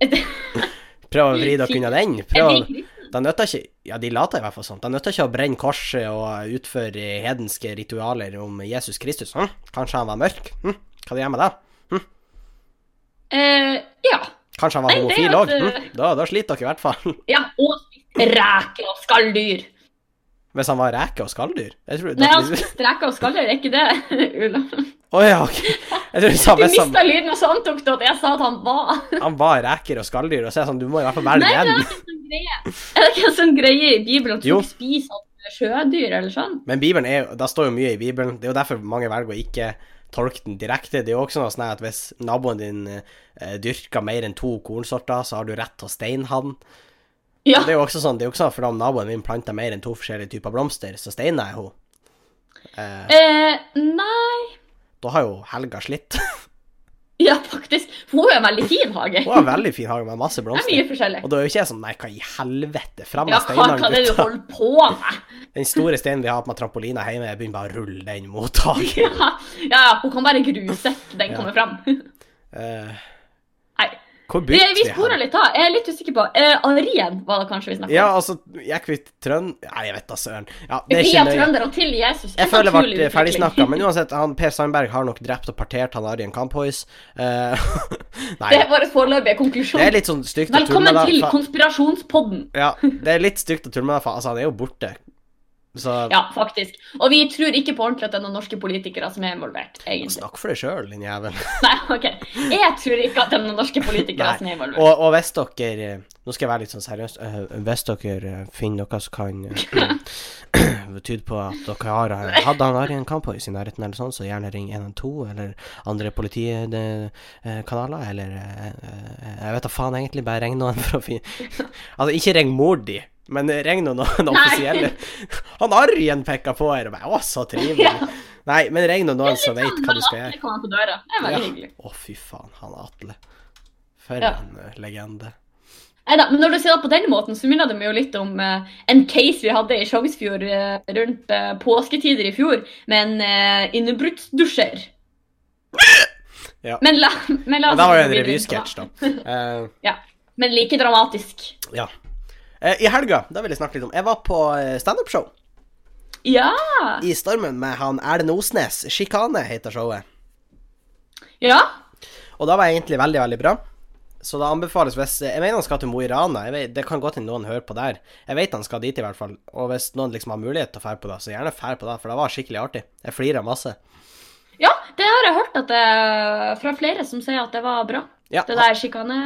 Prøv å vri dere unna den. Prøv Da nytter ikke Ja, de later i hvert fall sånn. Da nytter ikke å brenne korset og utføre hedenske ritualer om Jesus Kristus. Hm? Kanskje han var mørk? Hm? Hva det gjør med det? eh, Ja. Kanskje han var Nei, homofil òg? eh, Hm? Da, da sliter dere i hvert fall. Ja, og reker og skalldyr. Hvis han var reke og skalldyr? Nei, Å altså, reker og skalldyr, er ikke det, Ulla? Ja, ok. Jeg tror du sa Du mista lyden, og så antok du at jeg sa at han var han var reker og skalldyr, og så er det sånn, du må i hvert fall velge er en sånn. Er det ikke en sånn greie i Bibelen at du ikke spiser alt sjødyr eller sånn? Men Bibelen er jo Da står jo mye i Bibelen. Det er jo derfor mange velger å ikke tolke den direkte. Det er jo også noe sånn at hvis naboen din eh, dyrker mer enn to kornsorter, så har du rett til å steine han. Ja. Det er jo også sånn, det er jo ikke sånn for om naboen min planter mer enn to forskjellige typer blomster, så steiner jeg henne. Eh, Eh, nei da har jo Helga slitt. Ja, faktisk. Hun har jo en veldig fin hage. Hun har en veldig fin hage med masse blomster. Det er mye forskjellig. Og da er jo ikke jeg sånn Nei, hva i helvete? Fram Ja, med hva, hva er det du gutta. holder på med? Den store steinen vi har på trampolina hjemme, jeg begynner bare å rulle den mot hagen. Ja, ja, hun kan bare gruse den Ja. kommer fram. Eh, Nei. Hvor begynte vi vi sporer litt av. Jeg er litt usikker på eh, Arien var det kanskje vi snakket Ja, altså, jeg kvitt til Trønd... Nei, jeg vet da søren. Ja, det er Via trøndere til Jesus. Jeg føler det ble ferdigsnakka, men uansett, han, Per Sandberg har nok drept og partert han Arien Kamphois. Uh, nei, Det er vår foreløpige konklusjon. det er litt sånn stygt å tulle Velkommen med til det. fa- konspirasjonspodden. Ja, det er litt stygt å tulle med deg, for altså, han er jo borte. Så Ja, faktisk. Og vi tror ikke på ordentlig at det er noen norske politikere som er involvert, egentlig. snakk for deg sjøl, din jævel. Nei, ok. Jeg tror ikke at det er noen norske politikere som er involvert. Og, og hvis dere eh, Nå skal jeg være litt sånn seriøs. eh, hvis dere eh, finner noe som kan uh, tyde på at dere har eh, hadde han Arjen Kampo i nærheten, eller sånn, så gjerne ring 112 eller andre politikanaler, eller eh, eh, Jeg vet da faen egentlig, bare ring noen for å finne Altså, ikke ring mor di. Men ring nå noen Nei. offisielle. Han Arjen pekka på her og bare Å, så trivelig. Ja. Nei, men ring nå noen som vet hva du skal gjøre. Kommer på døra. Det er veldig Ja. hyggelig. Å, fy faen, han Atle. For Ja. en eh, legende. Neida, men når du sier det på den måten, så minner det meg jo litt om uh, en case vi hadde i Sjongsfjord uh, rundt uh, påsketider i fjor, med en uh, innebruddsdusjer. Ja. Men la, men la oss det var jo en revysketsj, da. Eh, Ja, men like dramatisk. ja. Eh, I helga, da vil jeg snakke litt om Jeg var på eh, standup-show Ja! i Stormen med han Erlend Osnes. 'Sjikane' heter showet. Ja. Og da var jeg egentlig veldig, veldig bra. Så da anbefales hvis Jeg mener han skal til Mo i Rana. Vet, det kan godt hende noen hører på der. Jeg vet han skal dit, i hvert fall. Og hvis noen liksom har mulighet til å fære på det, så gjerne dra på det, for det var skikkelig artig. Jeg flira masse. ja, det har jeg hørt at det, fra flere som sier at det var bra. Ja, Det der sjikane...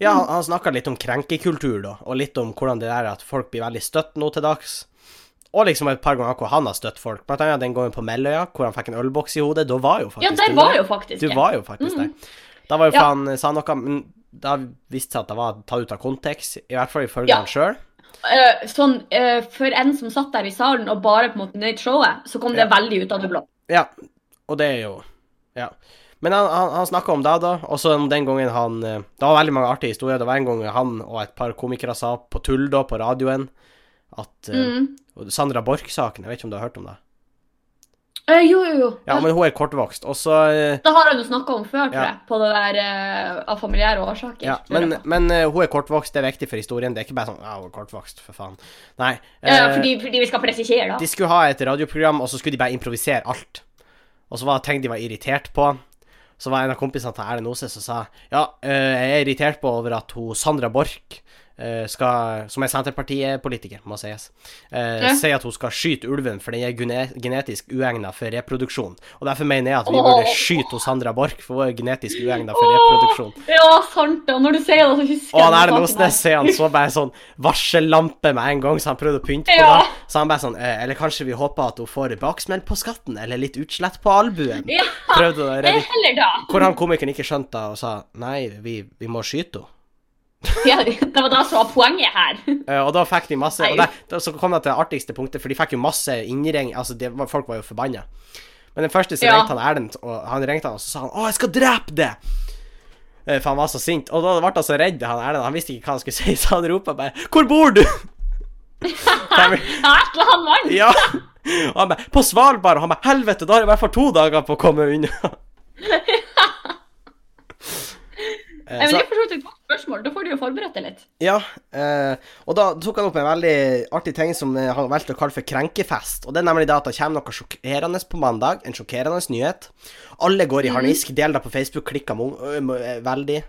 Ja, han, han snakka litt om krenkekultur, da, og litt om hvordan det der at folk blir veldig støtt nå til dags. Og liksom et par ganger hvor han har støtt folk. Blant annet den gangen på Melløya, hvor han fikk en ølboks i hodet. Da var jo faktisk Ja, der var jo faktisk Du var jo faktisk Mm. der. Da var jo Ja. han sa noe Men da viste det seg at det var tatt ut av kontekst, i hvert fall ifølge Ja. han sjøl. Uh, sånn, uh, For en som satt der i salen og bare på en måte nøt showet, så kom det Ja. veldig ut av det blå. Ja, og det er jo Ja. Men han, han, han snakka om det, da. Og så den gangen han eh, Det var veldig mange artige historier. Det var en gang han og et par komikere sa på tull, da, på radioen, at eh, Mm. uh, Sandra Borch-saken, jeg vet ikke om du har hørt om det? Eh, jo, jo, jo. Ja, men hun er kortvokst. Og så uh, Det har han jo snakka om før, tror Ja. jeg. På det der av familiære årsaker. Ja, men, men hun er kortvokst, det er viktig for historien. Det er ikke bare sånn Ja, hun er kortvokst, for faen. Nei. ja, fordi, fordi vi skal presisere, da. De skulle ha et radioprogram, og så skulle de bare improvisere alt. Og så var det ting de var irritert på. Så var en av kompisene til Erlend Ose som sa ja, eh, jeg er irritert på over at hun Sandra Borch skal, som er Senterpartiet-politiker, må sies, eh, Ja. sier at hun skal skyte ulven for den er genetisk uegna for reproduksjon. Og derfor mener jeg at vi burde skyte Hos Sandra Borch, for hun er genetisk uegna for reproduksjon. Ja, sant det. Og når du sier det, så husker Og det den Erlend sier han så bare sånn varsellampe med en gang, så han prøvde å pynte på Ja. det. Så han bare sånn eh, Eller kanskje vi håper at hun får baksmell på skatten, eller litt utslett på albuen. Ja, Prøvde å redde. Hvor han komikeren ikke skjønte og sa nei, vi, vi må skyte henne. Ja, det var det som var poenget her. Eh, og da fikk de masse Og det, da, så kom det til det artigste punktet, for de fikk jo masse innring Altså, det folk var jo forbanna. Men den første så Ja. ringte han Erlend, og han ringte han, og så sa han 'Å, jeg skal drepe det'. Eh, For han var så sint. Og da ble han så redd, han Erlend. Han visste ikke hva han skulle si, så han ropa bare 'Hvor bor du?' Annet mann. Ja. Og han bare 'På Svalbard'. Og han bare 'Helvete, da har jeg i hvert fall to dager på å komme unna'. Eh, Nei, men det er for så vidt et godt spørsmål. Da får du jo forberedt deg litt. Ja, eh, og da tok han opp en veldig artig ting som eh, han valgte å kalle for krenkefest. Og det er nemlig det at det kommer noe sjokkerende på mandag, en sjokkerende nyhet. Alle går i harnisk. harnisk, deler det på Facebook, klikker eh, veldig.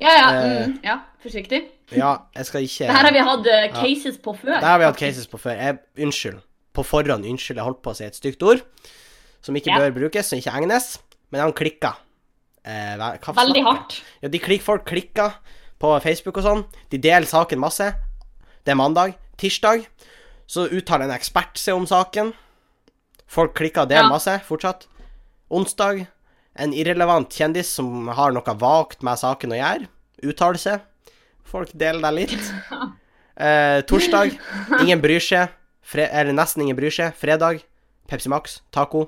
Ja, ja. Eh. Mm, ja, forsiktig. Ja, jeg skal ikke Det her har vi hatt eh, cases på før. Det har vi hatt cases på før. Jeg, unnskyld. På forhånd, unnskyld, jeg holdt på å si et stygt ord som ikke Ja. bør brukes, som ikke egnes. Men han klikka. Eh, hva- Veldig hardt. Ja, de klik, folk klikker på Facebook og sånn. De deler saken masse. Det er mandag. Tirsdag så uttaler en ekspert seg om saken. Folk klikker og deler Ja. masse fortsatt. Onsdag en irrelevant kjendis som har noe vagt med saken å gjøre, uttaler seg. Folk deler det litt. Eh, torsdag ingen bryr seg. Fre eller nesten ingen bryr seg. Fredag Pepsi Max, taco.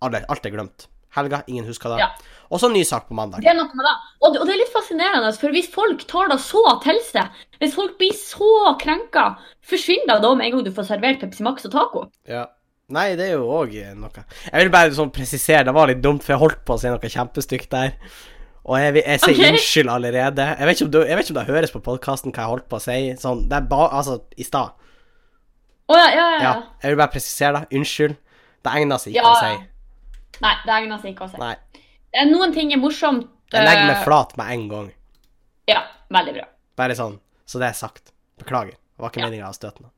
Alle, alt er glemt. Helga, ingen husker det. Ja. Og så ny sak på mandag. Det er noe med det. Og, det- er litt fascinerende, for hvis folk tar det så til seg, hvis folk blir så krenka, forsvinner det da med en gang du får servert Pepsi Max og taco? Ja. Nei, det er jo òg noe Jeg vil bare sånn presisere, det var litt dumt, for jeg holdt på å si noe kjempestygt der. Og jeg, jeg sier okay. unnskyld allerede. Jeg vet, du, jeg vet ikke om det høres på podkasten hva jeg holdt på å si. Sånn, det er ba, altså, i stad. Å ja, ja, ja. Ja. ja. Jeg vil bare presisere det. Unnskyld. Det egner seg ikke Ja. å si. Nei, det egner seg ikke å si. Nei. Eh, Noen ting er morsomt. Jeg legger meg eh, flat med en gang. Ja, veldig bra. Bare sånn, så det er sagt. Beklager. Det var ikke Ja. meninga å støte noe.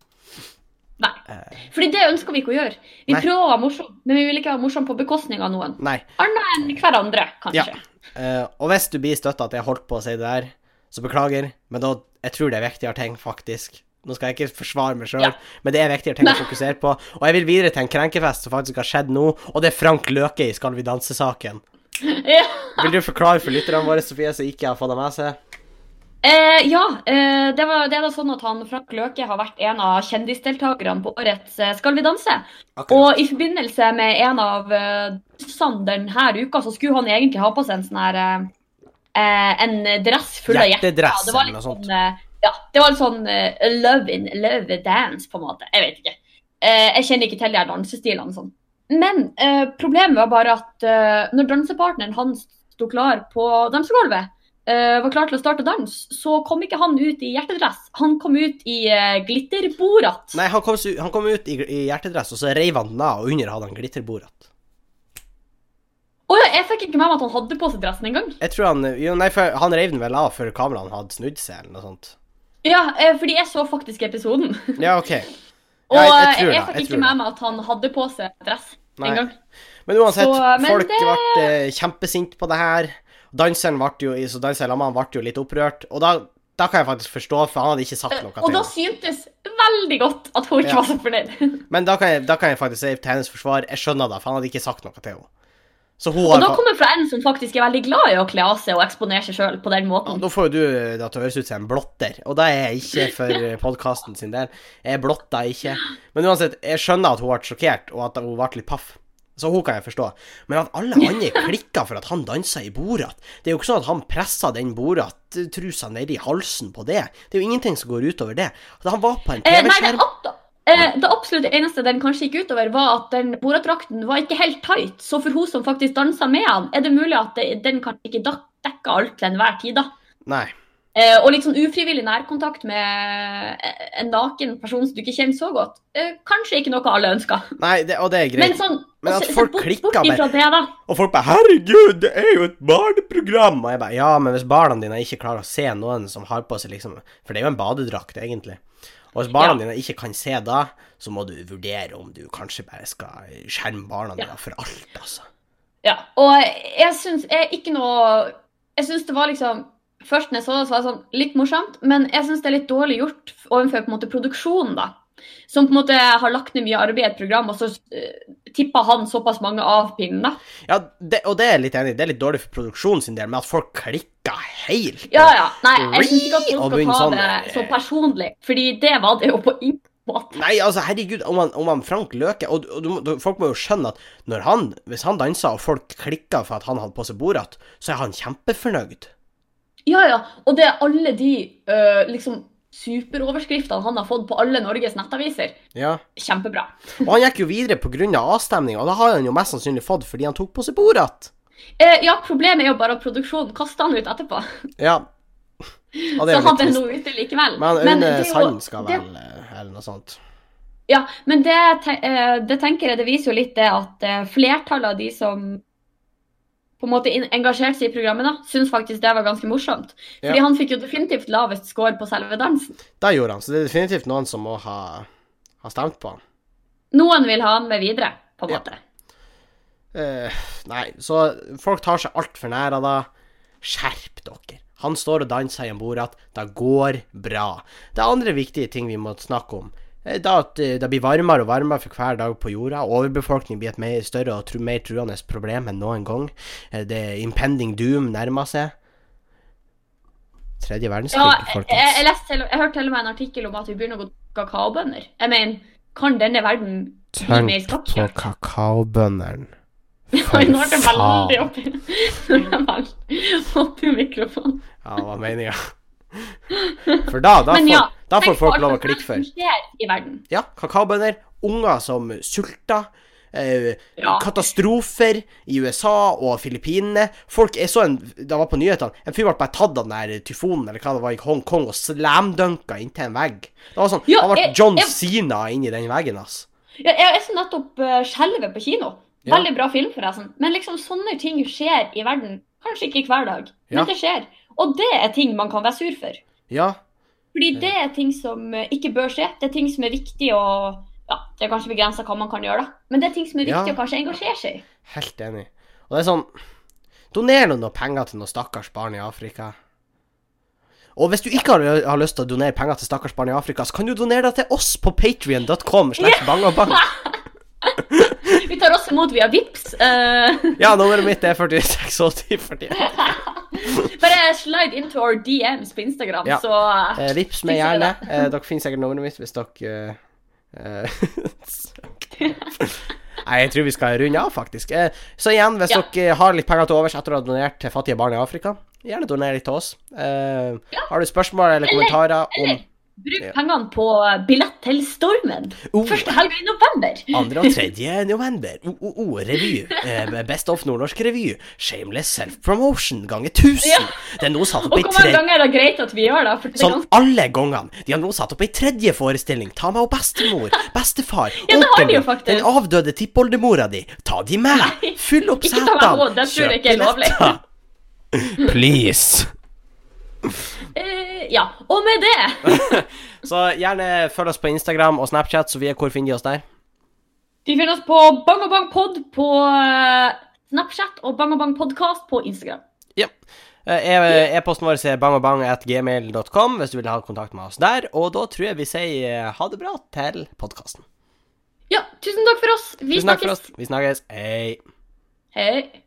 Nei. Eh, Fordi det ønsker vi ikke å gjøre. Vi Nei. prøver å være morsomme, men vi vil ikke være morsomme på bekostning av noen. nei. Annet enn hverandre, Ja. Eh, og hvis du blir støtta at jeg holdt på å si det der, så beklager, men da Jeg tror det er viktigere ting, faktisk. Nå skal jeg ikke forsvare meg sjøl, Ja. men det er viktigere ting å fokusere på. Og jeg vil videre til en krenkefest som faktisk har skjedd nå, og det er Frank Løke i Skal vi danse-saken. Ja. Vil du forklare for lytterne våre, Sofie, som ikke har fått det med seg? Eh, ja, eh, det, var, det er da sånn at han Frank Løke har vært en av kjendisdeltakerne på årets eh, Skal vi danse. Akkurat. Og i forbindelse med en av dansene denne uka, så skulle han egentlig ha på seg en sånn her eh, eh, En dress full av hjerter. Hjertedress ja, eller noe sånt. sånn eh, Ja, det var litt sånn uh, love in love dance, på en måte. Jeg vet ikke. Eh, jeg kjenner ikke til de her dansestilene sånn. Men eh, problemet var bare at eh, når dansepartneren hans sto klar på dansegulvet, eh, var klar til å starte dans, så kom ikke han ut i hjertedress. Han kom ut i eh, glitterborat. Nei, han kom, han kom ut i, i hjertedress, og så reiv han den av, og under hadde han glitterborat. Å ja, jeg fikk ikke med meg at han hadde på seg dressen engang. Jeg tror han Jo, nei, for han reiv den vel av før kameraene hadde snudd seg, eller noe sånt. Ja, eh, fordi jeg så faktisk episoden. Ja, OK. Ja, jeg- jeg jeg, tror jeg, fikk ikke med meg at han hadde på seg dress. Engang. Men uansett, Så, men folk det- ble eh, kjempesinte på det her. Danseren ble jo, så danseren ble jo litt opprørt. Og da, da kan jeg faktisk forstå, for han hadde ikke sagt noe Og til da syntes veldig godt at hun ikke Ja. var så fornøyd. Men da kan, jeg, da kan jeg faktisk si til hennes forsvar, jeg skjønner det, for han hadde ikke sagt noe til henne. Og da kommer fra en som faktisk er veldig glad i å kle av seg og eksponere seg sjøl på den måten. ja. Nå får jo du det til å høres ut som en blotter, og det er jeg ikke for podkasten sin del. Jeg blotter ikke. Men uansett, jeg skjønner at hun ble sjokkert, og at hun ble litt paff. Så hun kan jeg forstå. Men at alle andre klikka for at han dansa i Borat Det er jo ikke sånn at han pressa den Borat-trusa nedi halsen på det. Det er jo ingenting som går utover det. At han var på en Eh, TV-skjerm eh, det absolutt eneste den kanskje gikk utover, var at den Borat-drakten var ikke helt tight. Så for hun som faktisk dansa med han, er det mulig at den kanskje ikke dekka alt til enhver tid, da. Nei. Eh, og litt sånn ufrivillig nærkontakt med eh, en naken person som du ikke kjenner så godt. Eh, kanskje ikke noe alle ønsker. Nei, det, og det er greit. Men sånn Men at folk klikka bare-. Og folk bare 'Herregud, det er jo et barneprogram!' Og jeg bare Ja, men hvis barna dine ikke klarer å se noen som har på seg liksom For det er jo en badedrakt, egentlig. Og hvis barna Ja. dine ikke kan se da, så må du vurdere om du kanskje bare skal skjerme barna dine Ja. for alt, altså. Ja, og jeg syns ikke noe Jeg syns det var liksom Først når jeg så det, så var det sånn litt morsomt, men jeg syns det er litt dårlig gjort overfor på en måte produksjonen, da. Som på en måte har lagt ned mye arbeid i et program, og så uh, tippa han såpass mange av pinnene. Ja, det, og det er litt enig. Det er litt dårlig for produksjonen sin del, men at folk klikker helt. Ja, ja. Nei, jeg syns ikke at folk skal ta sånn, det så eh, personlig, fordi det var det jo på ingen måte. Nei, altså, herregud, om han, om han Frank Løke Og, og du, folk må jo skjønne at når han Hvis han dansa og folk klikka for at han hadde på seg bordhatt, så er han kjempefornøyd. Ja, ja. Og det er alle de øh, liksom superoverskriftene han har fått på alle Norges nettaviser. Ja. Kjempebra. Og han gikk jo videre pga. avstemninga, og det har han jo mest sannsynlig fått fordi han tok på seg Borat. Eh, ja, problemet er jo bare at produksjonen kasta han ut etterpå. Ja. Det Så han ble nå ute likevel. Men Aune Sand skal vel det... Eller noe sånt. Ja, men det, eh, det tenker jeg det viser jo litt det at eh, flertallet av de som på en måte engasjerte seg i programmet, da, syns faktisk det var ganske morsomt. Fordi Ja. han fikk jo definitivt lavest score på selve dansen. Det gjorde han, så det er definitivt noen som må ha, ha stemt på han. Noen vil ha han med videre, på en Ja. måte. Uh, nei, så folk tar seg altfor nær av det. Skjerp dere. Han står og danser i en Borat. Det går bra. Det er andre viktige ting vi må snakke om. Eh, Da at eh, det blir varmere og varmere for hver dag på jorda. Overbefolkning blir et mer, større og mer truende problem enn noen gang. Eh, Det impending doom nærmer seg. Tredje verdenskrig, Ja, folkens. jeg, jeg, leste, jeg hørte til og med en artikkel om at vi begynner å gå kakaobønder. Jeg mener, kan denne verden bli mer Tenk på kakaobøndene. For nå ble det veldig oppi, mikrofonen. Ja, hva var meninga. For da, da, ja, får, da får folk lov å klikke for. verden. Ja, kakaobønder, unger som sulter, eh, Ja. katastrofer i USA og Filippinene. Folk Jeg så en Det var på nyhetene. En fyr ble bare tatt av den der tyfonen eller hva det var i Hongkong og slamdunka inntil en vegg. Det var sånn Ja, Han ble John jeg- Sina inni den veggen, ass. Ja, jeg så nettopp uh, skjelvet på kino. Veldig bra film, forresten. Men liksom sånne ting skjer i verden. Kanskje ikke hver dag, men det skjer. Og det er ting man kan være sur for. Ja. Fordi det er ting som eh, ikke bør skje. Det er ting som er viktig å Ja, det er kanskje begrensa hva man kan gjøre, da. Men det er ting som er viktig Ja. å kanskje engasjere seg i. Helt enig. Og det er sånn Doner nå noe penger til noen stakkars barn i Afrika. Og hvis du ikke har, har lyst til å donere penger til stakkars barn i Afrika, så kan du donere det til oss på patrion.com slash og Vi tar også imot via Vips. Uh... Ja, nummeret mitt er 468041. bare slide into our DMs på Instagram, Ja. så uh, vips meg gjerne. Eh, dere finner sikkert nummeret mitt hvis dere Nei, jeg tror vi skal runde av, faktisk. Så igjen, hvis Ja. dere har litt penger til overs etter å ha donert til fattige barn i Afrika, gjerne doner litt til oss. Har du spørsmål eller kommentarer om eller bruk pengene på billett til Stormen. Oh. Første helga i november. Andre og tredje november. O, o, o, revy. Eh, Best of nordnorsk revy. Shameless self-promotion ganger 1000. Ja. Det er nå satt opp Og hvor mange tre... ganger er det greit at vi gjør det? For Sånn alle gangene. De har nå satt opp ei tredje forestilling. Ta med og bestemor, bestefar, Ja, de onkelen, faktisk. den avdøde tippoldemora di. Ta de med. Fyll opp ikke ta med setene. henne, det tror jeg ikke er lovlig. Please. Eh, ja, og med det Så gjerne følg oss på Instagram og Snapchat. Sofie, hvor finner de oss der? De finner oss på Bang og Bang Pod på eh, Snapchat og Bang og Bang Podcast på Instagram. Ja. Eh, e- E-posten vår er bangabang.gmail.com hvis du vil ha kontakt med oss der. Og da tror jeg vi sier eh, ha det bra til podkasten. Ja, tusen takk for oss. Vi Tusen takk for oss. Vi snakkes. Hei. Hei.